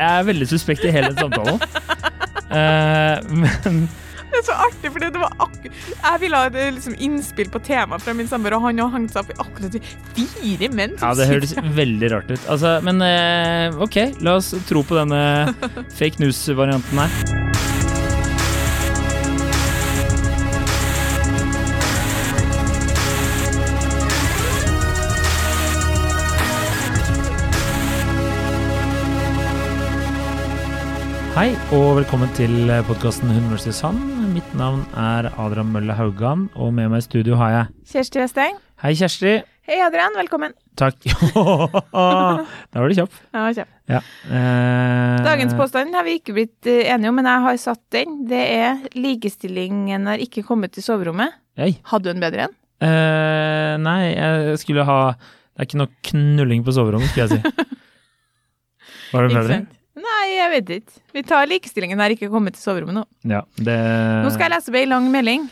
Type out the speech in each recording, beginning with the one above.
Jeg er veldig suspekt i hele samtalen. Uh, men Det er så artig, for det var akkurat Jeg ville ha et liksom, innspill på temaet fra min samboer, og han har hengt seg opp i akkurat fire menn ja, det høres veldig rart ut. Altså, men uh, OK, la oss tro på denne fake news-varianten her. Hei og velkommen til podkasten Hun vs. Sand. Mitt navn er Adrian Mølle Haugan, og med meg i studio har jeg Kjersti Westeng. Hei, Kjersti. Hei, Adrian. Velkommen. Takk. da var du kjapp. Ja, kjapp. Ja. Eh, Dagens påstand har vi ikke blitt eh, enige om, men jeg har satt den. Det er likestillingen har ikke kommet til soverommet. Hei. Hadde du en bedre en? Eh, nei, jeg skulle ha Det er ikke noe knulling på soverommet, skulle jeg si. Var det Ikke bedre? sant? Nei, jeg vet ikke. Vi tar likestillingen her, ikke kommet til soverommet nå. Ja, det Nå skal jeg lese opp ei lang melding.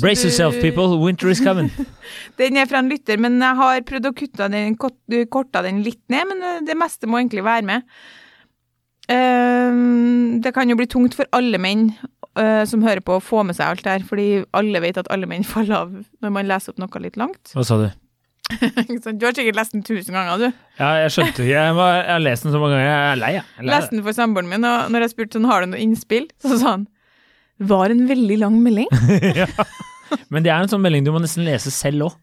Brace du- yourself, people. Winter is coming. Den er fra en lytter, men jeg har prøvd å kutte den, korta den litt ned, men eh, det meste må egentlig være med. Ehm, det kan jo bli tungt for alle menn eh, som hører på, å få med seg alt det her, fordi alle vet at alle menn faller av når man leser opp noe litt langt. Hva sa du? Du har sikkert lest den tusen ganger, du. Ja, jeg skjønte ikke. Jeg, var, jeg har lest den så mange ganger. Jeg er lei, jeg. jeg. Leste den for samboeren min, og når jeg spurte sånn, har du noe innspill, så sa han var en veldig lang melding. ja. Men det er en sånn melding du må nesten lese selv òg.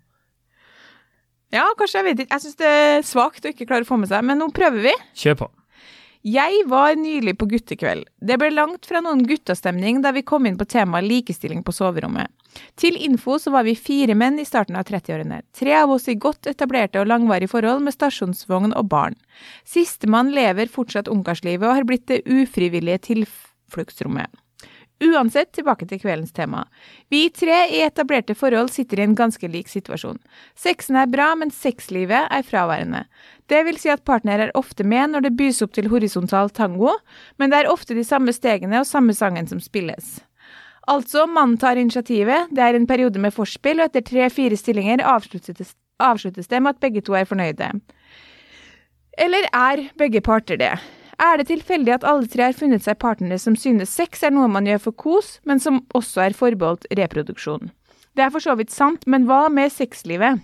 Ja, kanskje, jeg vet ikke. Jeg syns det er svakt å ikke klare å få med seg, men nå prøver vi. Kjør på. Jeg var nylig på guttekveld. Det ble langt fra noen guttastemning da vi kom inn på temaet likestilling på soverommet. Til info så var vi fire menn i starten av 30-årene. Tre av oss i godt etablerte og langvarige forhold med stasjonsvogn og barn. Sistemann lever fortsatt ungkarslivet og har blitt det ufrivillige tilfluktsrommet. Uansett, tilbake til kveldens tema. Vi tre i etablerte forhold sitter i en ganske lik situasjon. Sexen er bra, men sexlivet er fraværende. Det vil si at partner er ofte med når det bys opp til horisontal tango, men det er ofte de samme stegene og samme sangen som spilles. Altså, mannen tar initiativet, det er en periode med forspill, og etter tre-fire stillinger avsluttes, avsluttes det med at begge to er fornøyde. Eller er begge parter det? Er det tilfeldig at alle tre har funnet seg partnere som synes sex er noe man gjør for kos, men som også er forbeholdt reproduksjon? Det er for så vidt sant, men hva med sexlivet?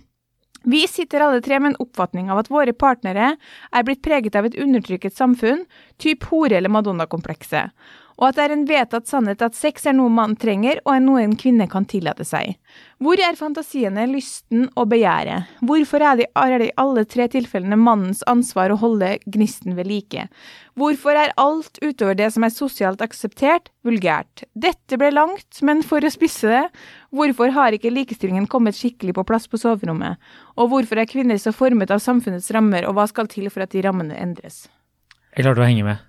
Vi sitter alle tre med en oppfatning av at våre partnere er blitt preget av et undertrykket samfunn, typ hore- eller madonna-komplekset, og at det er en vedtatt sannhet at sex er noe man trenger og er noe en kvinne kan tillate seg. Hvor er fantasiene, lysten og begjæret? Hvorfor er det, er det i alle tre tilfellene mannens ansvar å holde gnisten ved like? Hvorfor er alt utover det som er sosialt akseptert, vulgært? Dette ble langt, men for å spisse det, hvorfor har ikke likestillingen kommet skikkelig på plass på soverommet? Og hvorfor er kvinner så formet av samfunnets rammer, og hva skal til for at de rammene endres? Jeg klarte å henge med.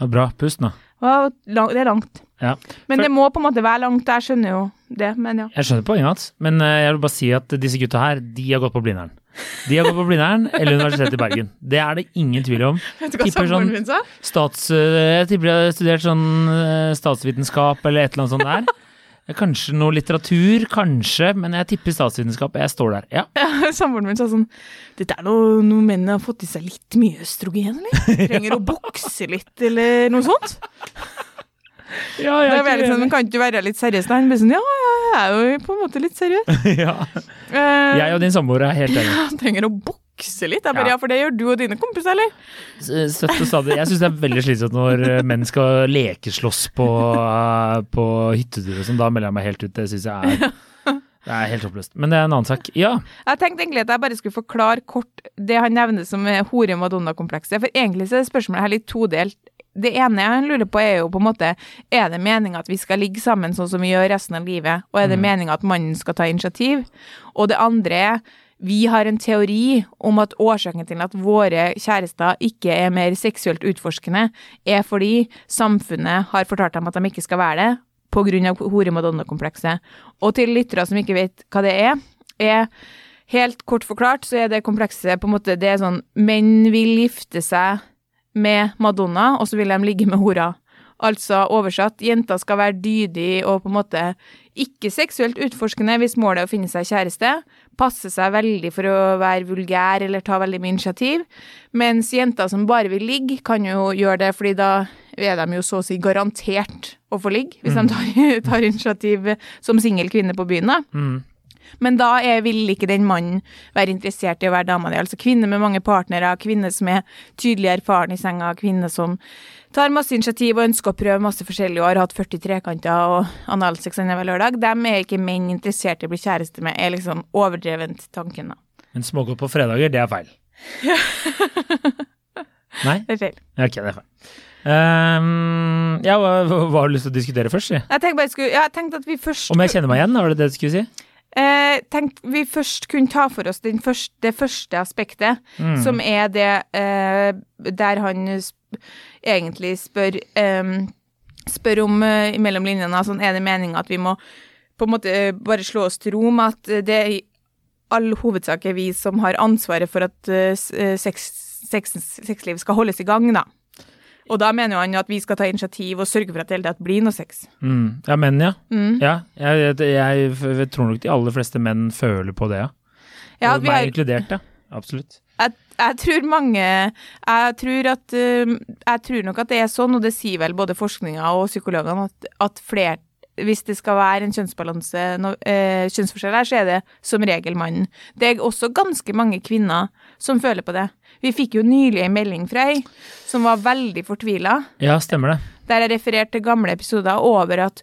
Ja, bra. Pust nå. Og Det er langt. Ja. Men For- det må på en måte være langt, jeg skjønner jo det, men ja. Jeg skjønner poenget hans, men eh, jeg vil bare si at disse gutta her, de har gått på Blindern. De har gått på Blindern eller Universitetet i Bergen. Det er det ingen tvil om. Vet du hva samboeren sånn- min sa? Stats, eh, jeg tipper de har studert sånn eh, statsvitenskap eller et eller annet sånt der. Kanskje noe litteratur, kanskje, men jeg tipper statsvitenskap. Jeg står der. Ja. ja Samboeren min sa sånn Dette er noe, noe mennene har fått i seg litt mye østrogen, eller? Trenger å bokse litt, eller noe sånt? ja, jeg er litt sånn, men Kan ikke du være litt seriøs? da? Han ble sånn, ja, ja, jeg er jo på en måte litt seriøs. ja. Eh, Jeg og din samboer er helt enige. Ja, trenger å bokse litt. Jeg bare, Ja. for det gjør du og dine kompiser, eller? Søtt og stadig. Jeg syns det er veldig slitsomt når eh, menn skal lekeslåss på, eh, på hyttetur og sånn. Da melder jeg meg helt ut. Det syns jeg er det er helt oppløst. Men det er en annen sak. Ja. Jeg tenkte egentlig at jeg bare skulle forklare kort det han nevner som er hore-madonna-komplekset. For egentlig så er spørsmålet her litt todelt. Det ene han lurer på er jo på en måte Er det meninga at vi skal ligge sammen sånn som vi gjør resten av livet? Og er det Mm. meninga at mannen skal ta initiativ? Og det andre er vi har en teori om at årsaken til at våre kjærester ikke er mer seksuelt utforskende, er fordi samfunnet har fortalt dem at de ikke skal være det, av hore-madonna-komplekset. Og til lyttere som ikke vet hva det er, er helt kort forklart så er det komplekset på en måte Det er sånn menn vil gifte seg med Madonna, og så vil de ligge med hora. Altså oversatt, jenter skal være dydig og på en måte ikke seksuelt utforskende hvis målet er å finne seg kjæreste. Passe seg veldig for å være vulgær eller ta veldig mye initiativ. Mens jenter som bare vil ligge, kan jo gjøre det, fordi da er de jo så å si garantert å få ligge, hvis de tar, tar initiativ som singel kvinne på byen, da. Mm. Men da er, vil ikke den mannen være interessert i å være dama di. Altså kvinner med mange partnere, kvinner som er tydelig erfaren i senga, kvinner som tar masse initiativ og ønsker å prøve masse forskjellig og har hatt 40 trekanter og analsex annenhver lørdag. Dem er ikke menn interessert i å bli kjæreste med, er liksom overdrevent tanken, da. Men smågodt på fredager, det er feil. Nei? Det er feil. Ok, det er feil. Um, ja, hva, hva har du lyst til å diskutere først? Si? Jeg tenkte, bare jeg skulle, ja, jeg tenkte at vi først Om jeg kjenner meg igjen, var det det du skulle si? eh, tenkte vi først kunne ta for oss den første, det første aspektet, Mm. som er det eh, der han egentlig spør um, Spør om uh, mellom linjene sånn, er det meninga at vi må på en måte eh, bare slå oss til ro med at det i all hovedsak er vi som har ansvaret for at uh, eh, sex, sex, sexliv skal holdes i gang, da. Og da mener jo han at vi skal ta initiativ og sørge for at det hele tatt blir noe sex. Mm. Ja, menn, ja. Mm. ja jeg, jeg, jeg, tror nok de aller fleste menn føler på det, ja. Ja, og vi meg har- inkludert, ja. Absolutt. Jeg, jeg tror mange Jeg tror at um, Jeg tror nok at det er sånn, og det sier vel både forskninga og psykologene, at, at flere hvis det skal være en kjønnsbalanse, no, eh, kjønnsforskjell her, så er det som regel mannen. Det er også ganske mange kvinner som føler på det. Vi fikk jo nylig en melding fra ei som var veldig fortvila, Ja, stemmer det. der jeg refererte til gamle episoder over at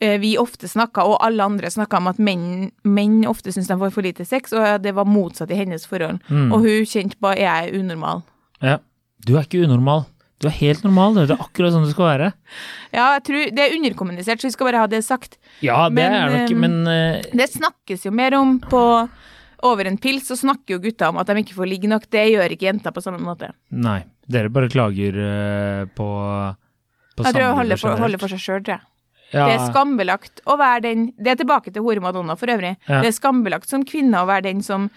vi ofte snakka, og alle andre snakka om at menn, menn ofte syns de får for lite sex, og det var motsatt i hennes forhold. Mm. Og hun kjente er jeg unormal. Ja. Du er ikke unormal. Du er helt normal. Det er akkurat sånn det skal være. Ja, jeg tror det er underkommunisert, så vi skal bare ha det sagt. Ja, det Men, er nok, eh, men uh... Det snakkes jo mer om på over en pils, så snakker jo gutta om at de ikke får ligge nok. Det gjør ikke jenter på samme måte. Nei. Dere bare klager uh, på, på Jeg tror jeg holder for, holder for seg sjøl, tror jeg. Ja, Det er skambelagt å være den Det er tilbake til hore Madonna for øvrig. Ja. Det er skambelagt som kvinne å være den som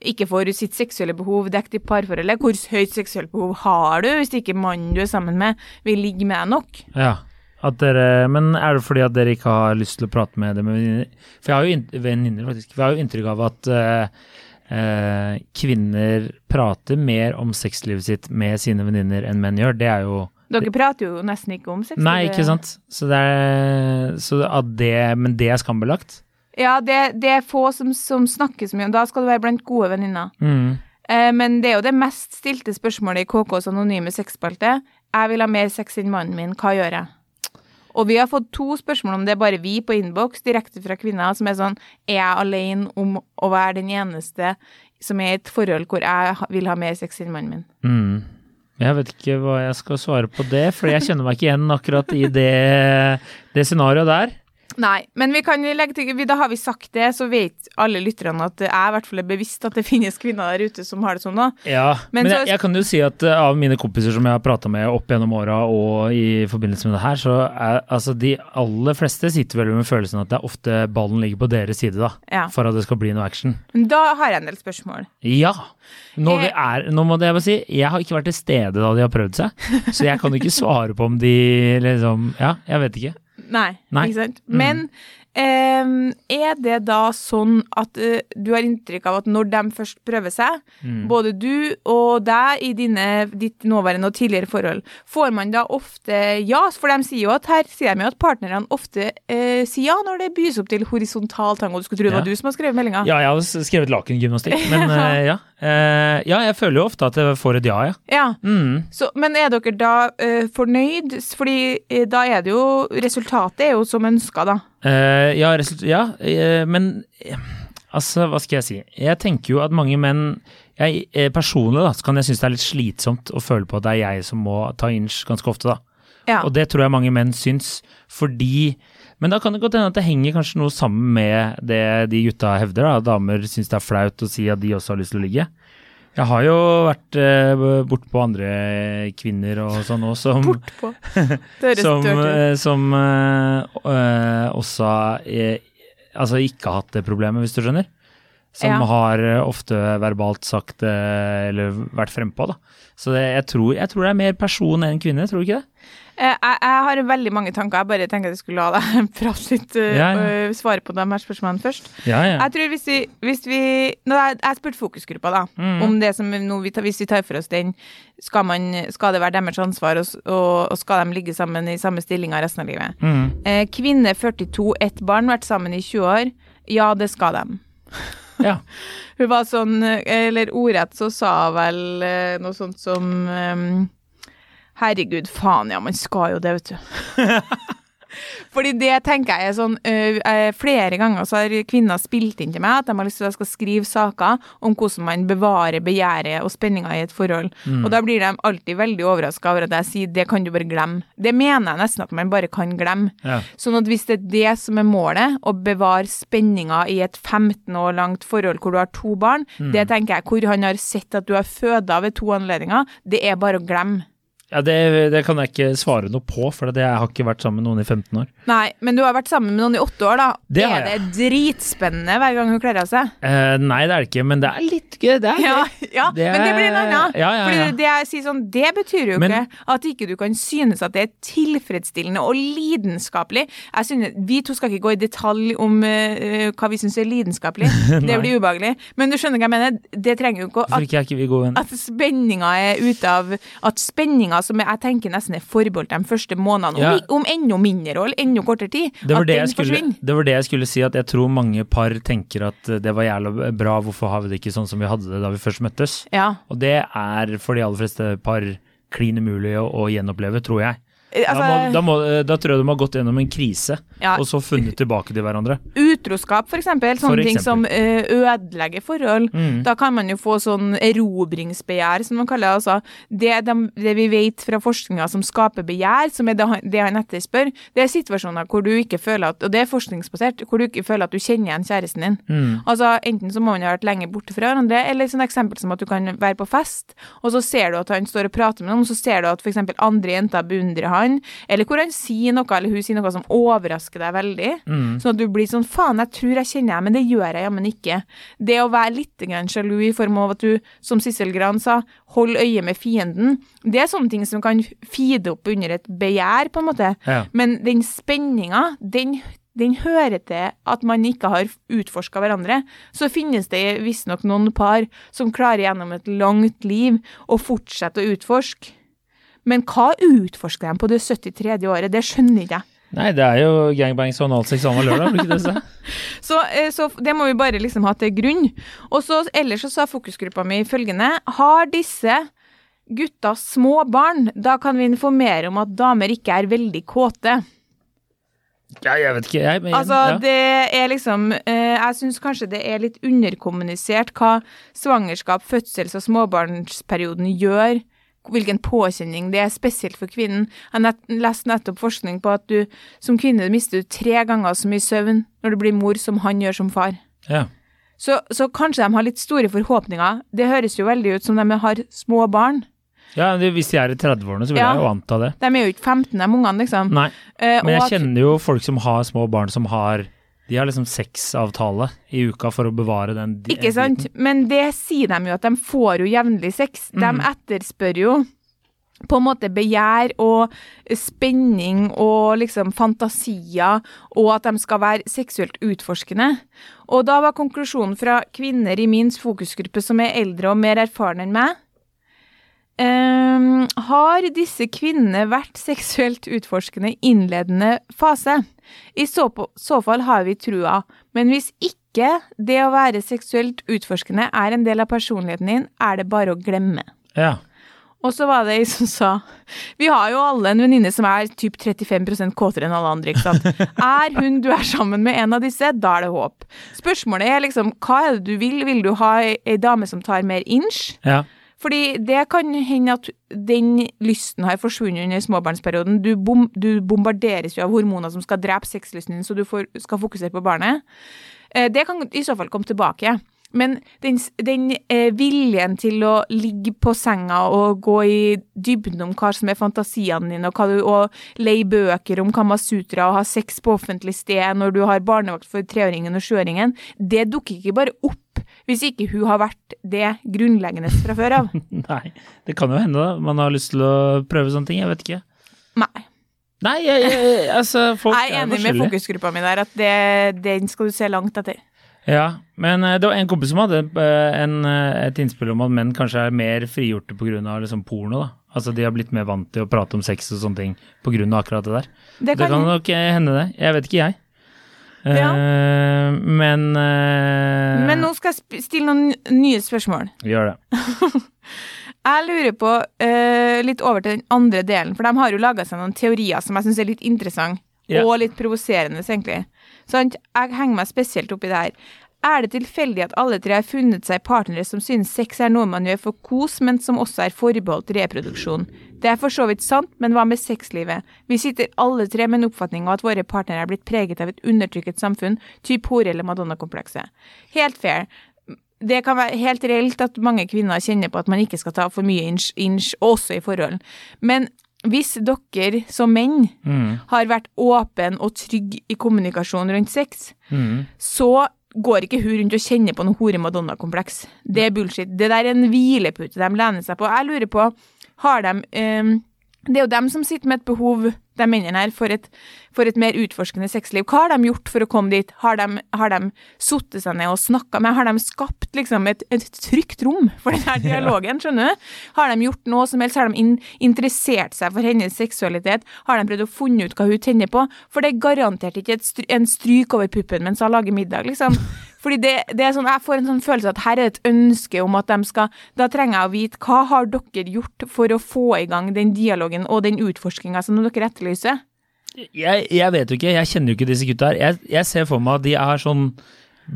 ikke får sitt seksuelle behov dekt i parforholdet. Hvor høyt seksuelt behov har du hvis ikke mannen du er sammen med, vil ligge med deg nok? ja. At dere, men er det fordi at dere ikke har lyst til å prate med dem med venninner? For jeg har jo inn- venninner, faktisk. For jeg har jo inntrykk av at uh, uh, kvinner prater mer om sexlivet sitt med sine venninner enn menn gjør. Det er jo Dere prater jo nesten ikke om sex. Nei, ikke sant. Så det er, så det, men det er skambelagt? Ja, det, det er få som, som snakker så mye om Da skal du være blant gode venninner. Mm. Eh, men det er jo det mest stilte spørsmålet i KKs anonyme sexspalte. Jeg vil ha mer sex enn mannen min, hva gjør jeg? Og vi har fått to spørsmål om det, bare vi på innboks, direkte fra kvinner, som er sånn Er jeg alene om å være den eneste som er i et forhold hvor jeg vil ha mer sex enn mannen min? Mm. Jeg vet ikke hva jeg skal svare på det, for jeg kjenner meg ikke igjen akkurat i det, det scenarioet der. Nei, men vi kan legge til vi- Da har vi sagt det, så vet alle lytterne at jeg i hvert fall er bevisst at det finnes kvinner der ute som har det sånn da. Ja, men, Men jeg, jeg kan jo si at eh, av mine kompiser som jeg har prata med opp gjennom åra og i forbindelse med det her, så er altså de aller fleste sitter vel med følelsen at det er ofte ballen ligger på deres side, da. Ja. For at det skal bli noe action. Men da har jeg en del spørsmål. Ja. Nå, vi Eh. er, nå må det jeg bare si, jeg har ikke vært til stede da de har prøvd seg, så jeg kan ikke svare på om de liksom Ja, jeg vet ikke. Nei, Nei. ikke sant? Mm. Men Um, er det da sånn at uh, du har inntrykk av at når de først prøver seg, Mm. både du og deg i dine, ditt nåværende og tidligere forhold, får man da ofte ja? For de sier jo at her sier de jo at partnerne ofte uh, sier ja når det bys opp til horisontal tango. Du skulle tro det Ja. var du som har skrevet meldinga. Ja, jeg har skrevet lakengymnastikk, men uh, ja. Eh, ja, jeg føler jo ofte at jeg får et ja, ja. Ja. Mm. Så, men er dere da uh, fornøyd? Fordi uh, da er det jo Resultatet er jo som ønska, da. Ja, ja men altså, hva skal jeg si? Jeg tenker jo at mange menn jeg, Personlig da, så kan jeg synes det er litt slitsomt å føle på at det er jeg som må ta inch ganske ofte, da. Ja. Og det tror jeg mange menn syns, fordi Men da kan det godt hende at det henger kanskje noe sammen med det de gutta hevder, da. Damer syns det er flaut å si at de også har lyst til å ligge. Jeg har jo vært eh, bortpå andre kvinner og sånn òg, som, Bortpå. Det høres som, dørt ut. eh, som eh, eh, også eh, altså ikke har hatt det problemet, hvis du skjønner. Som Ja. har eh, ofte verbalt sagt eller vært frempå, da. Så det, jeg, tror, jeg tror det er mer person enn kvinne, tror du ikke det? Eh, Jeg, jeg har veldig mange tanker. Jeg bare tenker at jeg skulle la deg prate litt, eh, Ja, ja. og svare på de her spørsmålene først. Ja. Jeg tror hvis vi, hvis vi nå, Jeg, spurte fokusgruppa, da, Mm. om det som nå vi tar, Hvis vi tar for oss den, skal, man, skal det være deres ansvar, og, og, skal de ligge sammen i samme stillinger resten av livet? Mm. Eh, kvinne 42, ett barn, vært sammen i 20 år. Ja, det skal de. ja. Hun var sånn, eh, eller ordrett så sa hun vel eh, noe sånt som ehm, Herregud, faen ja, man skal jo det, vet du. Fordi det tenker jeg er sånn øh, Flere ganger så har kvinner spilt inn til meg at de har lyst til at jeg skal skrive saker om hvordan man bevarer begjæret og spenninga i et forhold. Og da blir de alltid veldig overraska over at jeg sier det kan du bare glemme. Det mener jeg nesten at man bare kan glemme. ja. Sånn at hvis det er det som er målet, å bevare spenninga i et 15 år langt forhold hvor du har to barn, det tenker jeg hvor han har sett at du har føda ved to anledninger, det er bare å glemme. Ja, det, det kan jeg ikke svare noe på, for det, jeg har ikke vært sammen med noen i 15 år. Nei, men du har vært sammen med noen i åtte år, da. Det er det dritspennende hver gang hun kler av seg? Eh, nei, det er det ikke, men det er litt gøy. Det er Ja, gøy. ja Det men det blir en er- annen. Ja, ja, Fordi ja. det jeg sier sånn, det betyr jo Men- ikke at ikke du kan synes at det er tilfredsstillende og lidenskapelig. Jeg synes, Vi to skal ikke gå i detalj om uh, hva vi syns er lidenskapelig. det blir ubehagelig. Men du skjønner hva jeg mener? Det trenger jo ikke er venner? at spenninga er ute av At spenninga som jeg tenker nesten er forbeholdt de første månedene, Ja. om, om enda mindre og enda kortere tid, Det var det, jeg skulle, det var det jeg skulle si, at jeg tror mange par tenker at eh, det var jævla bra, hvorfor har vi det ikke sånn som vi hadde det da vi først møttes? Ja. Og det er for de aller fleste par klin umulig å, å gjenoppleve, tror jeg. Eh, Da, må, Altså, da, må, eh, da tror jeg de har gått gjennom en krise, Ja. og så funnet tilbake til hverandre. utroskap, eksempel. Sånne For ting som eh, ødelegger forhold. Mm. Da kan man jo få sånn erobringsbegjær, som man kaller det. Altså, det, de, det vi vet fra forskninga som skaper begjær, som er det han, det han etterspør, det er situasjoner hvor du ikke føler at Og det er forskningsbasert, hvor du ikke føler at du kjenner igjen kjæresten din. Mm. Altså, Enten så må man ha vært lenge borte fra hverandre, eller sånn eksempel som at du kan være på fest, og så ser du at han står og prater med noen, så ser du at f.eks. andre jenter beundrer han, eller hvor han sier noe, eller hun sier noe som overrasker deg veldig. Mm. Sånn at du blir sånn faen, jeg tror jeg kjenner deg, men det gjør jeg jammen ikke. Det å være litt grann sjalu i form av at du, som Sissel Gran sa, hold øye med fienden, det er sånne ting som kan feede opp under et begjær, på en måte. Ja. Men den spenninga, den, den hører til at man ikke har utforska hverandre. Så finnes det visstnok noen par som klarer gjennom et langt liv å fortsette å utforske. Men hva utforsker de på det 73. året? Det skjønner ikke jeg. Nei, det er jo gangbangs og analsex annenhver lørdag, blir ikke det så? Så, eh, så det må vi bare liksom ha til grunn. Og så ellers så sa fokusgruppa mi følgende Har disse gutta små barn, da kan vi informere om at damer ikke er veldig kåte. Ja, jeg vet ikke, jeg. Men, Altså, ja. det er liksom eh, Jeg syns kanskje det er litt underkommunisert hva svangerskap, fødsels- og småbarnsperioden gjør. Hvilken påkjenning det er, spesielt for kvinnen. Jeg nett, leste nettopp forskning på at du som kvinne mister du tre ganger så mye søvn når du blir mor som han gjør som far. ja. Så, så kanskje de har litt store forhåpninger. Det høres jo veldig ut som de har små barn. ja det, hvis de er i 30-årene, så vil Ja. jeg jo anta det. De er jo ikke 15, de ungene, liksom. Nei, Eh, men jeg kjenner jo folk som har små barn som har De har liksom sexavtale i uka for å bevare den Ikke sant? Men det sier de jo at de får jo jevnlig sex. De Mm. etterspør jo på en måte begjær og spenning og liksom fantasier, og at de skal være seksuelt utforskende. Og da var konklusjonen fra kvinner i min fokusgruppe som er eldre og mer erfarne enn meg ehm, Har disse kvinnene vært seksuelt utforskende i innledende fase? I så, på, så fall har vi trua, men hvis ikke det å være seksuelt utforskende er en del av personligheten din, er det bare å glemme. Ja. Og så var det ei som sa Vi har jo alle en venninne som er typ 35 kåtere enn alle andre, ikke sant. Er hun du er sammen med en av disse, da er det håp. Spørsmålet er liksom hva er det du vil? Vil du ha ei dame som tar mer inch? ja. Fordi det kan hende at den lysten har forsvunnet under småbarnsperioden. Du, bom, du bombarderes jo av hormoner som skal drepe sexlysten din, så du får, skal fokusere på barnet. Eh, Det kan i så fall komme tilbake. Men den, den eh, viljen til å ligge på senga og gå i dybden om hva som er fantasiene dine, og, du, og leie bøker om Kamasutra og ha sex på offentlig sted når du har barnevakt for treåringen og sjuåringen, det dukker ikke bare opp hvis ikke hun har vært det grunnleggende fra før av. Nei, det kan jo hende da. Man har lyst til å prøve sånne ting, jeg vet ikke. Nei. Nei, jeg, jeg, altså, folk Jeg er enig med fokusgruppa mi der, at det, den skal du se langt etter. Ja, men eh, det var en kompis som hadde eh, en, eh, et innspill om at menn kanskje er mer frigjorte pga. Liksom porno. da. Altså De har blitt mer vant til å prate om sex og sånne ting pga. akkurat det der. Det Det kan, kan nok hende, det. Jeg vet ikke, jeg. Ja. Uh, men uh, Men nå skal jeg stille noen nye spørsmål. Gjør det. Jeg lurer på uh, litt over til den andre delen, for de har jo laga seg noen teorier som jeg syns er litt interessante. Ja. Og litt provoserende, egentlig. Sant? Jeg henger meg spesielt opp i det her. Er det tilfeldig at alle tre har funnet seg partnere som synes sex er noe man gjør for kos, men som også er forbeholdt reproduksjon? Det er for så vidt sant, men hva med sexlivet? Vi sitter alle tre med en oppfatning av at våre partnere er blitt preget av et undertrykket samfunn, typ hore- eller madonna-komplekset. Helt fair. Det kan være helt reelt at mange kvinner kjenner på at man ikke skal ta for mye inch, inch også i forhold. Men hvis dere som menn Mm, har vært åpen og trygg i kommunikasjonen rundt sex, mm. så går ikke hun rundt og kjenner på noe hore-madonna-kompleks. Det er bullshit. Det der er en hvilepute de lener seg på. Jeg lurer på, har de um, Det er jo dem som sitter med et behov, de mennene her, for et, for et mer utforskende sexliv. Hva har de gjort for å komme dit? Har de, har de satt seg ned og snakka med? Har de skapt liksom et, et trygt rom for denne dialogen, skjønner du? Har de gjort noe som helst? Har de in, interessert seg for hennes seksualitet? Har de prøvd å funne ut hva hun tenner på? For det er garantert ikke et en stryk over puppen mens hun lager middag, liksom. Fordi det, det er sånn, Jeg får en sånn følelse at her er et ønske om at de skal Da trenger jeg å vite hva har dere gjort for å få i gang den dialogen og den utforskinga som dere etterlyser? Jeg, jeg vet jo ikke, jeg kjenner jo ikke disse gutta her. Jeg, jeg ser for meg at de er sånn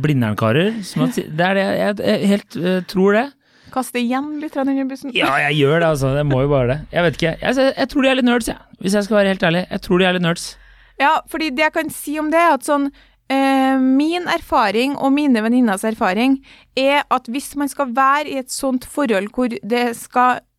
Blindern-karer. Det er det jeg, jeg, helt uh, tror det. Kaste igjen litt den bussen? Ja, jeg gjør det, altså. Jeg må jo bare det. Jeg vet ikke. Jeg, jeg, tror de er litt nerds, jeg. Hvis jeg skal være helt ærlig. Jeg tror de er litt nerds. Ja, fordi det jeg kan si om det, er at sånn Min erfaring og mine venninners erfaring er at hvis man skal være i et sånt forhold hvor det skal eh,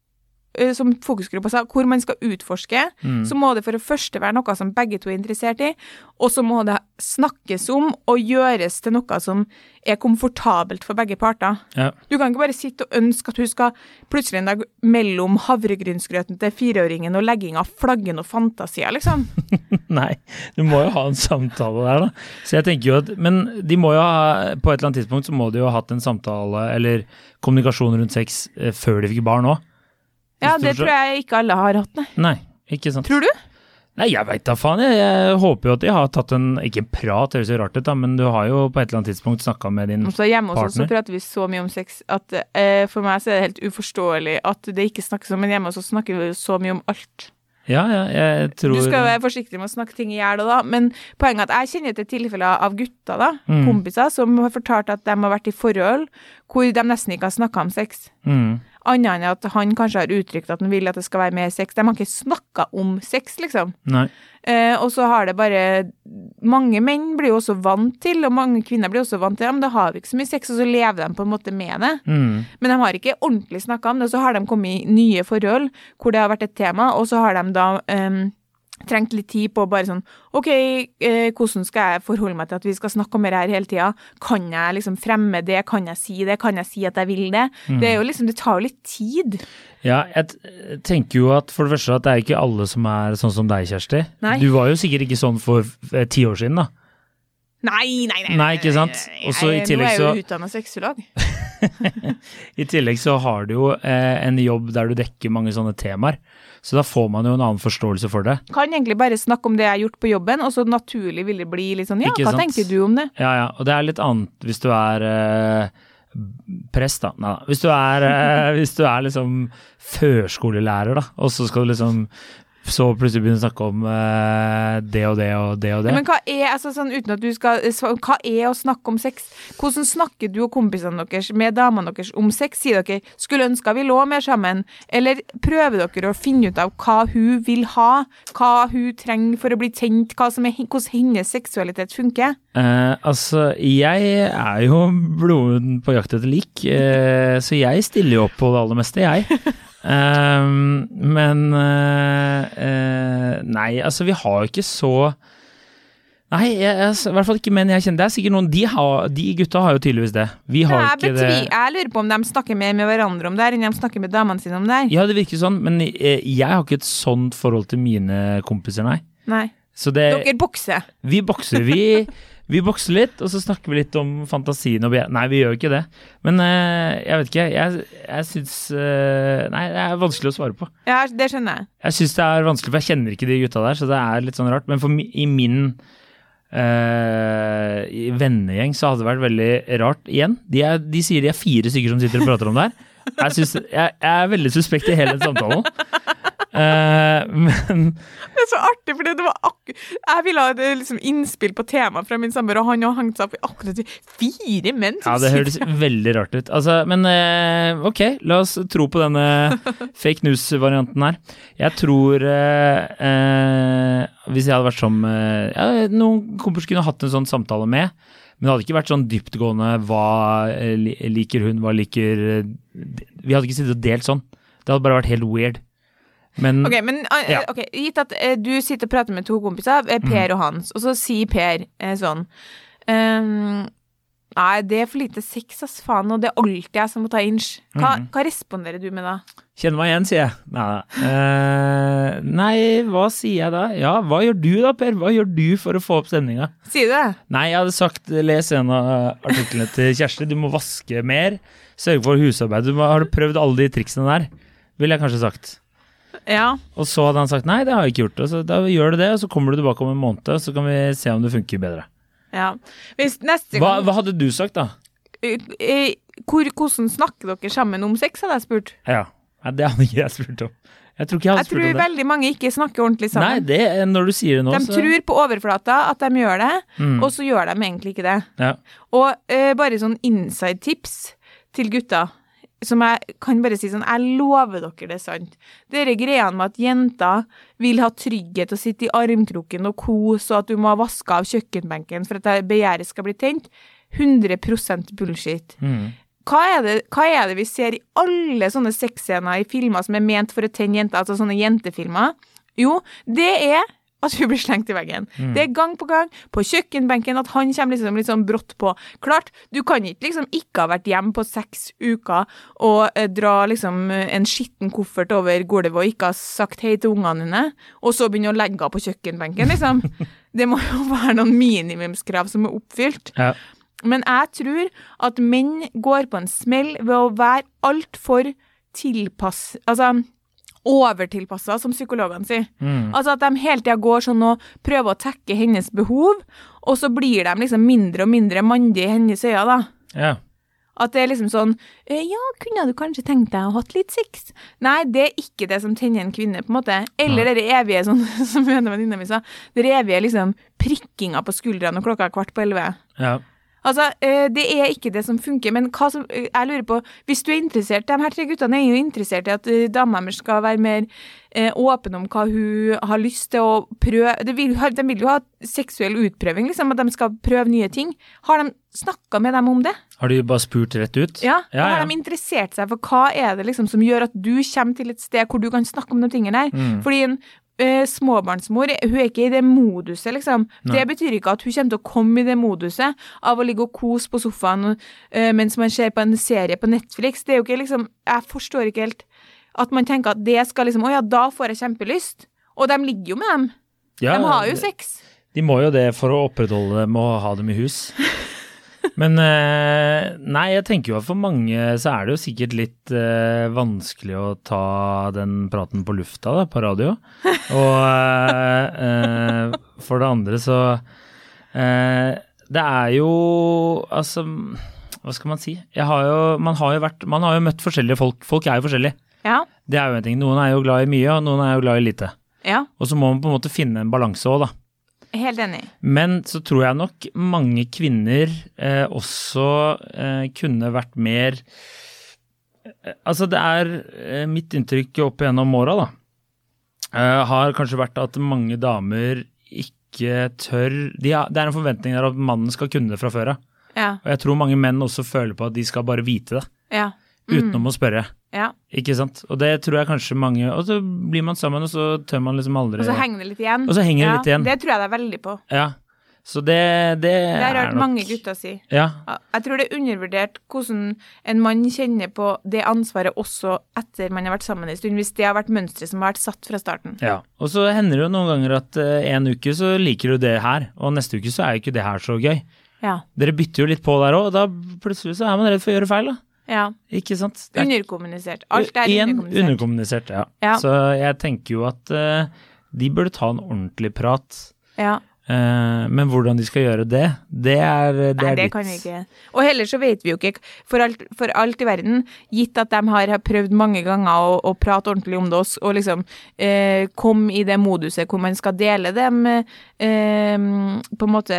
som fokusgruppa sa, hvor man skal utforske, Mm. så må det for det første være noe som begge to er interessert i, og så må det snakkes om og gjøres til noe som er komfortabelt for begge parter. Ja. Du kan ikke bare sitte og ønske at hun skal plutselig en dag mellom havregrynsgrøten til fireåringen og legging av flaggen og fantasier, liksom. Nei, du må jo ha en samtale der, da. Så jeg tenker jo at Men de må jo ha På et eller annet tidspunkt så må de jo ha hatt en samtale eller kommunikasjon rundt sex eh, før de fikk barn òg. Ja, det tror jeg ikke alle har hatt, nei. Nei, ikke sant. Tror du? Nei, jeg veit da faen. Jeg, jeg håper jo at de har tatt en Ikke en prat, det høres jo rart ut, da, men du har jo på et eller annet tidspunkt snakka med din Så hjemme hos oss så prater vi så mye om sex at eh, for meg så er det helt uforståelig at det ikke snakkes om, men hjemme hos oss snakker vi så mye om alt. Ja, ja, jeg tror Du skal være forsiktig med å snakke ting i hjel da, men poenget er at jeg kjenner til tilfeller av gutter, da, Mm. kompiser, som har fortalt at de har vært i forhold hvor de nesten ikke har snakka om sex. mm. Annet enn at han kanskje har uttrykt at han vil at det skal være mer sex. De har ikke snakka om sex, liksom. Eh, og så har det bare Mange menn blir jo også vant til, og mange kvinner blir også vant til, ja, men da har vi ikke så mye sex, og så lever de på en måte med det. Mm. Men de har ikke ordentlig snakka om det, og så har de kommet i nye forhold hvor det har vært et tema, og så har de da em, trengt litt tid på bare sånn OK, eh, hvordan skal jeg forholde meg til at vi skal snakke om det her hele tida? Kan jeg liksom fremme det? Kan jeg si det? Kan jeg si at jeg vil det? Det er jo liksom, det tar jo litt tid. Ja, jeg tenker jo at for det første at det er ikke alle som er sånn som deg, Kjersti. Nei. Du var jo sikkert ikke sånn for eh, ti år siden, da. Nei, nei, nei. Nei, ikke sant? Også Og i Nå er jeg jo utdanna sexolog. I tillegg så har du jo eh, en jobb der du dekker mange sånne temaer. Så da får man jo en annen forståelse for det. Kan egentlig bare snakke om det jeg har gjort på jobben, og så naturlig vil det bli litt sånn Ja, Ikke hva sant? tenker du om det? Ja, ja. Og det er litt annet hvis du er eh, prest, da. Nei. Hvis du er, eh, hvis du er liksom førskolelærer, da, og så skal du liksom så plutselig begynner å snakke om uh, det og det og det og det. Men hva er, altså sånn skal Hva er å snakke om sex? Hvordan snakker du og kompisene deres med damene deres om sex? Sier dere 'skulle ønska vi lå mer sammen', eller prøver dere å finne ut av hva hun vil ha, hva hun trenger for å bli tent, er, hvordan hennes seksualitet funker? Uh, altså, jeg er jo bloden på jakt etter lik, uh, så jeg stiller jo opp på det aller meste, jeg. Ehm, men uh, uh, Nei, altså, vi har jo ikke så Nei, jeg, jeg, i hvert fall ikke menn jeg kjenner. Det er sikkert noen De, har, de gutta har jo tydeligvis det. Vi har Jeg, ikke det. jeg lurer på om de snakker mer med hverandre om det her enn de snakker med damene sine om det her. Ja, det virker sånn, men eh, jeg har ikke et sånt forhold til mine kompiser, nei. Nei. Så det Dere bokser. Vi bokser, vi. Vi bokser litt, og så snakker vi litt om fantasien og be- Nei, vi gjør jo ikke det. Men eh, jeg vet ikke. Jeg, jeg syns eh, Nei, det er vanskelig å svare på. Ja, det skjønner jeg. Jeg syns det er vanskelig, for jeg kjenner ikke de gutta der, så det er litt sånn rart. Men for, i min Uh, i vennegjeng så hadde det vært veldig rart igjen. De, er, de sier de er fire stykker som sitter og prater om det her. Jeg, synes, jeg, jeg er veldig suspekt i hele samtalen. Eh, men Det er så artig, for det var akkurat Jeg ville ha et liksom, innspill på temaet fra min samboer, og han har hengt seg opp i akkurat fire menn Ja, det høres veldig rart ut. Altså, men uh, ok, la oss tro på denne fake news-varianten her. Jeg tror uh, eh, Hvis jeg hadde vært som eh, ja, Noen kompiser kunne hatt en sånn samtale med, men det hadde ikke vært sånn dyptgående hva eh, liker hun, hva liker eh, Vi hadde ikke sittet og delt sånn. Det hadde bare vært helt weird. Men Ok, men eh, Ja. okay, Gitt at eh, du sitter og prater med to kompiser, eh, Per og Hans, og så sier Per sånn ehm, Nei, det er for lite sex, ass, faen, og det er alltid jeg som må ta inch. Hva, hva responderer du med da? Kjenn meg igjen, sier jeg. Nei, eh, nei, hva sier jeg da? Ja, hva gjør du da, Per? Hva gjør du for å få opp stemninga? Sier du det? Nei, jeg hadde sagt les en av artiklene til Kjersti. Du må vaske mer. Sørge for husarbeid. Du må, har du prøvd alle de triksene der? Ville jeg kanskje sagt. Ja. Og så hadde han sagt nei, det har jeg ikke gjort. Og så da gjør du det, og så kommer du tilbake om en måned, og så kan vi se om det funker bedre. ja. Hvis neste Hva, gang hva hadde du sagt, da? Hvor, Hvordan snakker dere sammen om sex, hadde jeg spurt. Ja, nei, Det hadde ikke jeg spurt om. Jeg tror jeg Jeg tror veldig mange ikke snakker ordentlig Nei, sammen. det, når du sier det nå, de så tror på overflata at de gjør det, Mm. og så gjør de egentlig ikke det. ja. Og eh, bare sånn inside tips til gutta, som jeg kan bare si sånn, jeg lover dere det er sant. Dere greiene med at jenter vil ha trygghet og sitte i armkroken og kose, og at du må ha vaska av kjøkkenbenken for at begjæret skal bli tent, 100% bullshit. Mm. Hva er, det, hva er det vi ser i alle sånne sexscener i filmer som er ment for å tenne jenter, altså sånne jentefilmer? Jo, det er at hun blir slengt i veggen. Det er gang på gang på kjøkkenbenken at han kommer liksom litt sånn brått på. Klart, du kan ikke liksom ikke ha vært hjemme på seks uker og eh, dra liksom eh, en skitten koffert over gulvet og ikke ha sagt hei til ungene dine, og så begynne å legge henne på kjøkkenbenken, liksom. Det må jo være noen minimumskrav som er oppfylt. Ja. Men jeg tror at menn går på en smell ved å være altfor tilpass... Altså overtilpassa, som psykologene sier. Mm. Altså at de hele tida går sånn og prøver å tekke hennes behov, og så blir de liksom mindre og mindre mandige i hennes øyne, da. ja. At det er liksom sånn «Eh, Ja, kunne du kanskje tenkt deg å ha hatt litt sex? Nei, det er ikke det som tenner en kvinne, på en måte. Eller det evige, sånn som venninna mi sa, det evige liksom prikkinga på skuldrene når klokka er kvart på elleve. ja. Altså, eh, det er ikke det som funker, men hva som, eh, jeg lurer på, hvis du er interessert, de her tre guttene er jo interessert i at eh, dama deres skal være mer åpen om hva hun har lyst til å prøve, de vil, de vil jo ha seksuell utprøving, liksom, at de skal prøve nye ting. Har de snakket med dem om det? Har de bare spurt rett ut? Ja, ja, Har ja. de interessert seg for hva er det liksom som gjør at du kommer til et sted hvor du kan snakke om de tingene her? Mm. Fordi en eh, småbarnsmor, hun er ikke i det moduset, liksom. Nei. Det betyr ikke at hun kommer til å komme i det moduset av å ligge og kose på sofaen uh, mens man ser på en serie på Netflix. Det er jo ikke liksom Jeg forstår ikke helt at man tenker at det skal liksom Å ja, da får jeg kjempelyst. Og de ligger jo med dem. Ja, de har jo sex. De må jo det for å opprettholde dem og ha dem i hus. Men eh, nei, jeg tenker jo at for mange så er det jo sikkert litt eh, vanskelig å ta den praten på lufta, da, på radio. Og eh, for det andre så Det er jo Altså, hva skal man si? Jeg har jo, man har jo vært Man har jo møtt forskjellige folk. Folk er jo forskjellige. Ja. Det er jo en ting. Noen er jo glad i mye, og noen er jo glad i lite. Ja, Og så må man på en måte finne en balanse òg, da. Helt enig. Men så tror jeg nok mange kvinner eh, også eh, kunne vært mer eh, Altså, det er eh, mitt inntrykk opp igjennom åra, da. Eh, har kanskje vært at mange damer ikke tør de har, Det er en forventning der at mannen skal kunne det fra før av. Ja, Og jeg tror mange menn også føler på at de skal bare vite det, ja. Utenom å spørre. ja. Ikke sant? Og det tror jeg kanskje mange Og så blir man sammen, og så tør man liksom aldri Og så henger det litt igjen. Og så henger det litt igjen. Det tror jeg det er veldig på. Ja. Så det, det, Det har jeg hørt mange gutter si. Ja. Jeg tror det er undervurdert hvordan en mann kjenner på det ansvaret også etter man har vært sammen en stund, hvis det har vært mønsteret som har vært satt fra starten. Ja, og så hender det jo noen ganger at eh, en uke så liker du det her, og neste uke så er jo ikke det her så gøy. Ja. Dere bytter jo litt på der òg, og da plutselig så er man redd for å gjøre feil, da. Ja. Ikke sant? Er- Underkommunisert. Alt er Igjen, underkommunisert. underkommunisert. Ja. Ja. Så jeg tenker jo at uh, de burde ta en ordentlig prat. Ja. Uh, men hvordan de skal gjøre det, det er, det Nei, er det ditt. kan vi ikke. Og heller så vet vi jo ikke, for alt, for alt i verden, gitt at de har, har prøvd mange ganger å, å prate ordentlig om det oss, og liksom uh, kom i det moduset hvor man skal dele dem, på en måte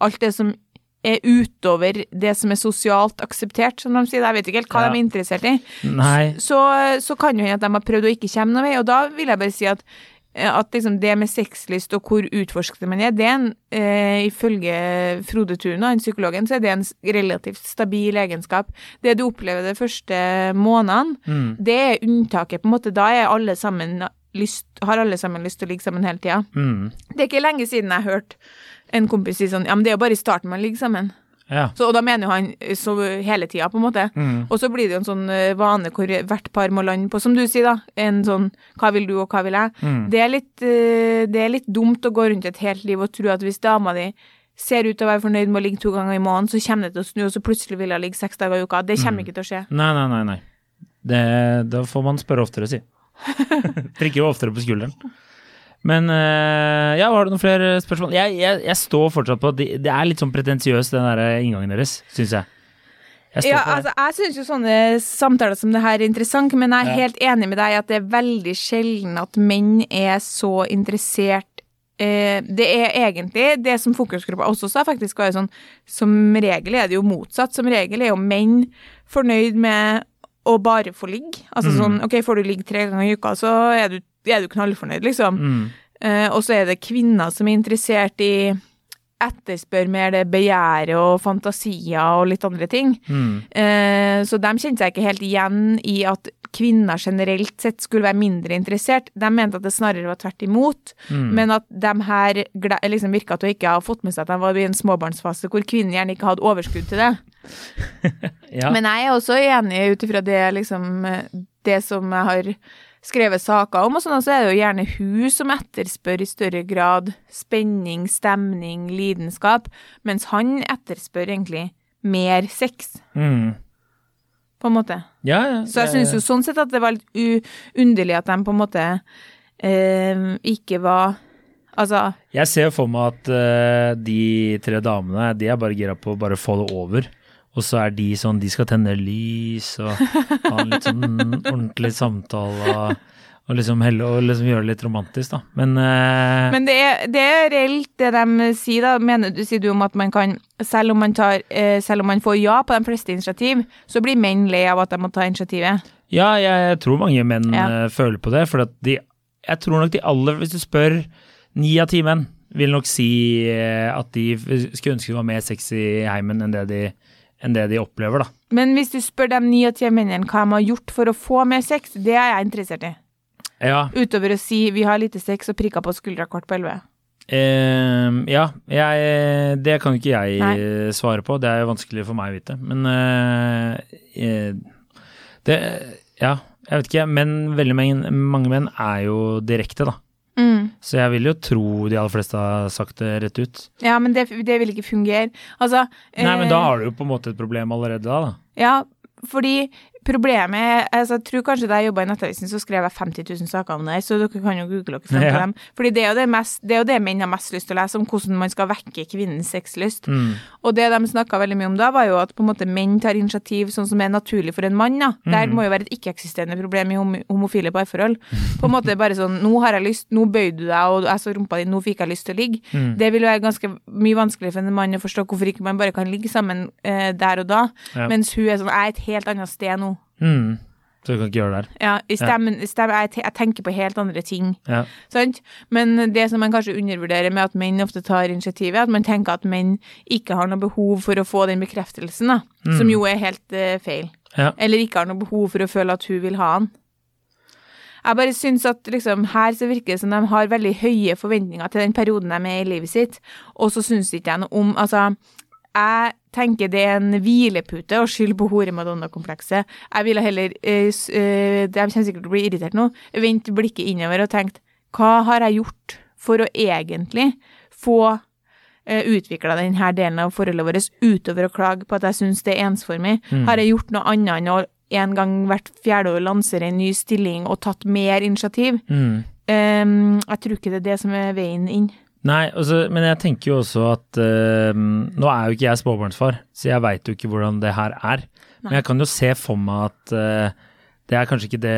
alt det som er utover det som er sosialt akseptert, som de sier. Jeg vet ikke helt hva Ja. de er interessert i. Så, så kan jo hende at de har prøvd å ikke komme noen vei, og da vil jeg bare si at at liksom det med sexlyst og hvor utforskende man er, det er en, eh, ifølge Frode Thun, han psykologen, så er det en relativt stabil egenskap. Det du opplever de første månedene, mm, det er unntaket, på en måte. Da er alle sammen lyst, har alle sammen lyst til å ligge sammen hele tida. mm, Det er ikke lenge siden jeg hørte en kompis sier sånn, ja, men det er jo bare i starten man ligger sammen. ja. Så, og da mener jo han eh, så hele tida, på en måte. Mm, Og så blir det jo en sånn eh, vane hvor hvert par må lande på, som du sier, da, en sånn hva vil du, og hva vil jeg. mm. Det, er litt, eh, det er litt dumt å gå rundt et helt liv og tro at hvis dama di ser ut til å være fornøyd med å ligge to ganger i måneden, så kommer det til å snu, og så plutselig vil hun ligge seks dager i uka. Det kommer ikke til å skje. Nei, nei, nei. nei. Det, da får man spørre oftere, si. Prikker jo oftere på skulderen. Men eh, ja, har du noen flere spørsmål? Jeg, jeg, jeg står fortsatt på at det, det er litt sånn pretensiøst, den der inngangen deres, syns jeg. Jeg Ja, altså, jeg syns jo sånne samtaler som det her er interessant, men jeg er Ja. helt enig med deg at det er veldig sjelden at menn er så interessert eh, Det er egentlig det som fokusgruppa også sa, faktisk var jo sånn Som regel er det jo motsatt. Som regel er jo menn fornøyd med å bare få ligge. Altså Mm. sånn OK, får du ligge tre ganger i uka, så er du, er jo knallfornøyd, liksom. Mm. Eh, og så er det kvinner som er interessert i etterspør mer det begjæret og fantasier og litt andre ting. Mm. Eh, så de kjente seg ikke helt igjen i at kvinner generelt sett skulle være mindre interessert. De mente at det snarere var tvert imot, Mm. men at de her liksom virka til å ikke ha fått med seg at de var i en småbarnsfase hvor kvinnen gjerne ikke hadde overskudd til det. Ja. Men jeg er også enig ut ifra det, liksom, eh, det som jeg har skrevet saker om, og sånn, så er det jo gjerne hun som etterspør i større grad spenning, stemning, lidenskap, mens han etterspør egentlig mer sex, Mm. på en måte. ja, ja. Så jeg syns jo sånn sett at det var litt underlig at de på en måte eh, ikke var Altså Jeg ser for meg at uh, de tre damene de er bare gira på å bare få det over. Og så er de sånn, de skal tenne lys og ha en litt sånn ordentlig samtale og, og liksom helle og liksom gjøre det litt romantisk, da. Men, uh... Men det er, det er reelt det de sier, da. Mener du, sier du om at man kan selv om man, tar, uh, selv om man får ja på de fleste initiativ, så blir menn lei av at de må ta initiativet. ja, jeg, jeg tror mange menn Ja. uh, føler på det. For at de Jeg tror nok de aller Hvis du spør ni av ti menn, vil nok si at de skulle ønske det var mer sex i heimen enn det de, enn det de opplever, da. Men hvis du spør de ni av ti mennene hva de har gjort for å få mer sex, det er jeg interessert i. Ja, Utover å si vi har lite sex og prikker på skuldra kort på elleve. Uh, ja, jeg, det kan ikke jeg Nei. svare på. Det er jo vanskelig for meg å vite. Men eh, det Ja, jeg vet ikke. Men veldig mange, mange menn er jo direkte, da. Mm. Så jeg vil jo tro de aller fleste har sagt det rett ut. Ja, men det, det vil ikke fungere. Altså Nei, men da eh, har du jo på en måte et problem allerede da, da. Ja, fordi Problemet altså, Jeg tror kanskje da jeg jobba i Nettavisen, så skrev jeg 50 000 saker om det så dere kan jo google dere frem til Ja. dem. Fordi det er, jo det, mest, det det menn har mest lyst til å lese, om hvordan man skal vekke kvinnens sexlyst. Mm. Og det de snakka veldig mye om da, var jo at på en måte menn tar initiativ sånn som er naturlig for en mann. da. Der må jo være et ikke-eksisterende problem i hom homofile parforhold. På en måte bare sånn Nå har jeg lyst, nå bøyde du deg, og jeg så rumpa di, nå fikk jeg lyst til å ligge. Mm. Det vil jo være ganske mye vanskeligere for en mann å forstå hvorfor ikke man bare kan ligge sammen eh, der og da. Ja. Mens hun er sånn Jeg er et helt annet sted nå. Mm. Så du kan ikke gjøre det her. Ja, i stemmen, ja. stemmen jeg, jeg tenker på helt andre ting. Ja. Sant? Men det som man kanskje undervurderer med at menn ofte tar initiativet, at man tenker at menn ikke har noe behov for å få den bekreftelsen, da. Som jo er helt uh, feil. Ja. Eller ikke har noe behov for å føle at hun vil ha han. Jeg bare syns at liksom, her så virker det som de har veldig høye forventninger til den perioden de er i livet sitt, og så syns ikke jeg noe om Altså, jeg tenker det er en hvilepute å skylde på hore-madonna-komplekset. Jeg ville heller eh, s- eh, Jeg kommer sikkert til å bli irritert nå. Vent blikket innover og tenkt hva har jeg gjort for å egentlig få uh, utvikla denne delen av forholdet vårt utover å klage på at jeg syns det er ensformig? Har jeg gjort noe annet enn å en gang hvert fjerde år lansere en ny stilling og tatt mer initiativ? Mm. Um, jeg tror ikke det er det som er veien inn. Nei, altså, men jeg tenker jo også at uh, Nå er jo ikke jeg småbarnsfar, så jeg veit jo ikke hvordan det her er. Men jeg kan jo se for meg at uh, det er kanskje ikke det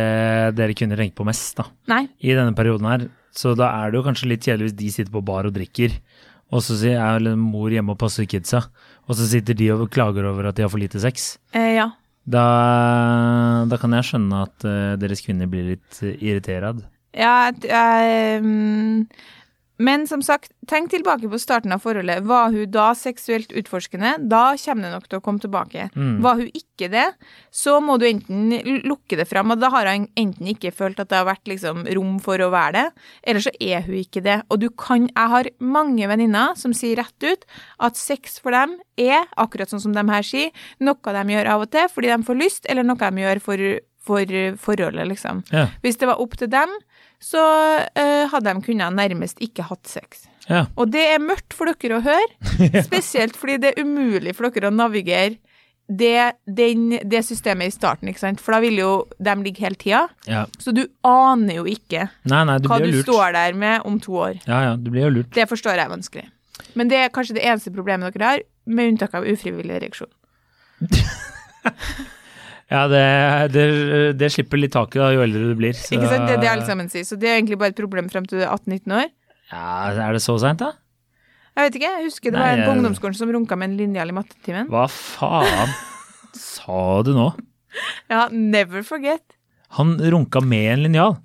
dere kvinner tenker på mest da, Nei. i denne perioden her. Så da er det jo kanskje litt kjedelig hvis de sitter på bar og drikker, og så er mor hjemme og passer kidsa, og så sitter de og klager over at de har for lite sex. Eh, ja. Da, da kan jeg skjønne at uh, deres kvinner blir litt uh. Ja, jeg- jeg, mm, men som sagt, tenk tilbake på starten av forholdet. Var hun da seksuelt utforskende? Da kommer det nok til å komme tilbake. Mm. Var hun ikke det, så må du enten lukke det fram, og da har hun enten ikke følt at det har vært liksom rom for å være det, eller så er hun ikke det. Og du kan Jeg har mange venninner som sier rett ut at sex for dem er, akkurat sånn som de her sier, noe de gjør av og til fordi de får lyst, eller noe de gjør for, for forholdet, liksom. Ja, Hvis det var opp til dem, så uh, hadde de kunnet nærmest ikke hatt sex. ja. Og det er mørkt for dere å høre, spesielt fordi det er umulig for dere å navigere det, den, det systemet i starten, ikke sant? For da vil jo de ligge hele tida. ja. Så du aner jo ikke Nei, nei, du hva du lurt. står der med om to år. Ja, ja, du blir jo lurt. Det forstår jeg vanskelig. Men det er kanskje det eneste problemet dere har, med unntak av ufrivillig ereksjon. Ja, det, det, det slipper litt taket da, jo eldre du blir. Så, Ikke sant? Det er alle sammen sier. Så det er egentlig bare et problem frem til du er 18-19 år. Ja, Er det så seint, da? Jeg vet ikke, jeg husker det Nei, var en på ungdomsskolen som runka med en linjal i mattetimen. Hva faen sa du nå? Ja, never forget. Han runka med en linjal.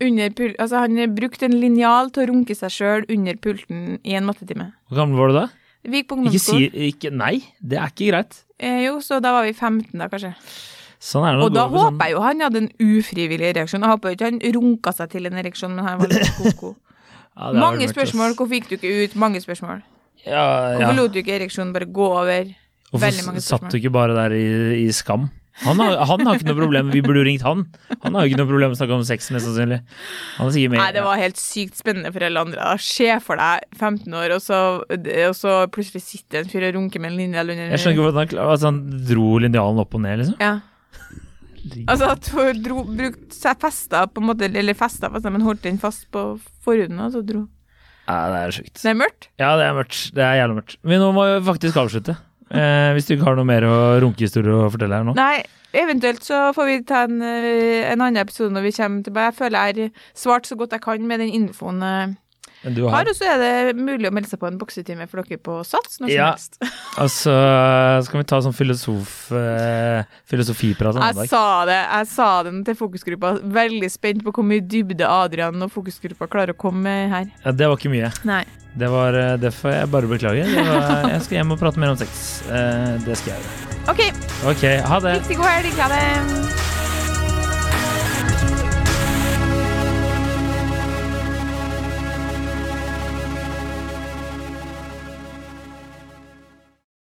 Altså, han brukte en linjal til å runke seg sjøl under pulten i en mattetime. Hvor gammel var du da? Vi gikk på Ikke si ikke, Nei, det er ikke greit. Eh, jo, så da var vi 15 da, kanskje. Sånn er det Og da håper sånn- håper jeg jo han hadde en ufrivillig ereksjon. Jeg håper ikke han runka seg til en ereksjon, men han var litt koko. Ja, Mange spørsmål. Hvorfor gikk du ikke ut? Mange spørsmål. Ja, ja. Hvorfor lot du ikke ereksjonen bare gå over? Hvorfor satt du ikke bare der i, i skam? Han har, han har ikke noe problem, vi burde jo ringt han. Han har jo ikke noe problem med å snakke om sex, mest sannsynlig. Nei, det var helt sykt spennende for alle andre. Se for deg 15 år, og så, og så plutselig sitter en fyr og runker med en linjal under Jeg skjønner ikke hvordan han, altså, han dro linjalen opp og ned, liksom. Ja. Altså at hun dro, brukte seg festa på en måte, eller festa fast, men holdt den fast på forhuden, og så dro. Ja, det er sjukt. Det er mørkt. Ja, det er mørkt. Det er jævlig mørkt. Men nå må vi faktisk avslutte. Eh, hvis du ikke har noe mer runkehistorie å fortelle her nå. Nei, eventuelt så får vi ta en, eh, en annen episode når vi kommer tilbake. Jeg føler jeg har svart så godt jeg kan med den infoen jeg Men du har, har og så er det mulig å melde seg på en boksetime for dere på Sats når som Ja. helst. Altså, skal vi ta sånn filosof, eh, filosofiprat en annen dag? sa det jeg sa det til fokusgruppa. Veldig spent på hvor mye dybde Adrian og fokusgruppa klarer å komme med her. Ja, det var ikke mye. Nei. Det, var, derfor det får jeg bare beklage. Det var, jeg skal hjem og prate mer om sex. Eh, det skal jeg gjøre. OK, Ok, ha det. riktig god helg. Ha det.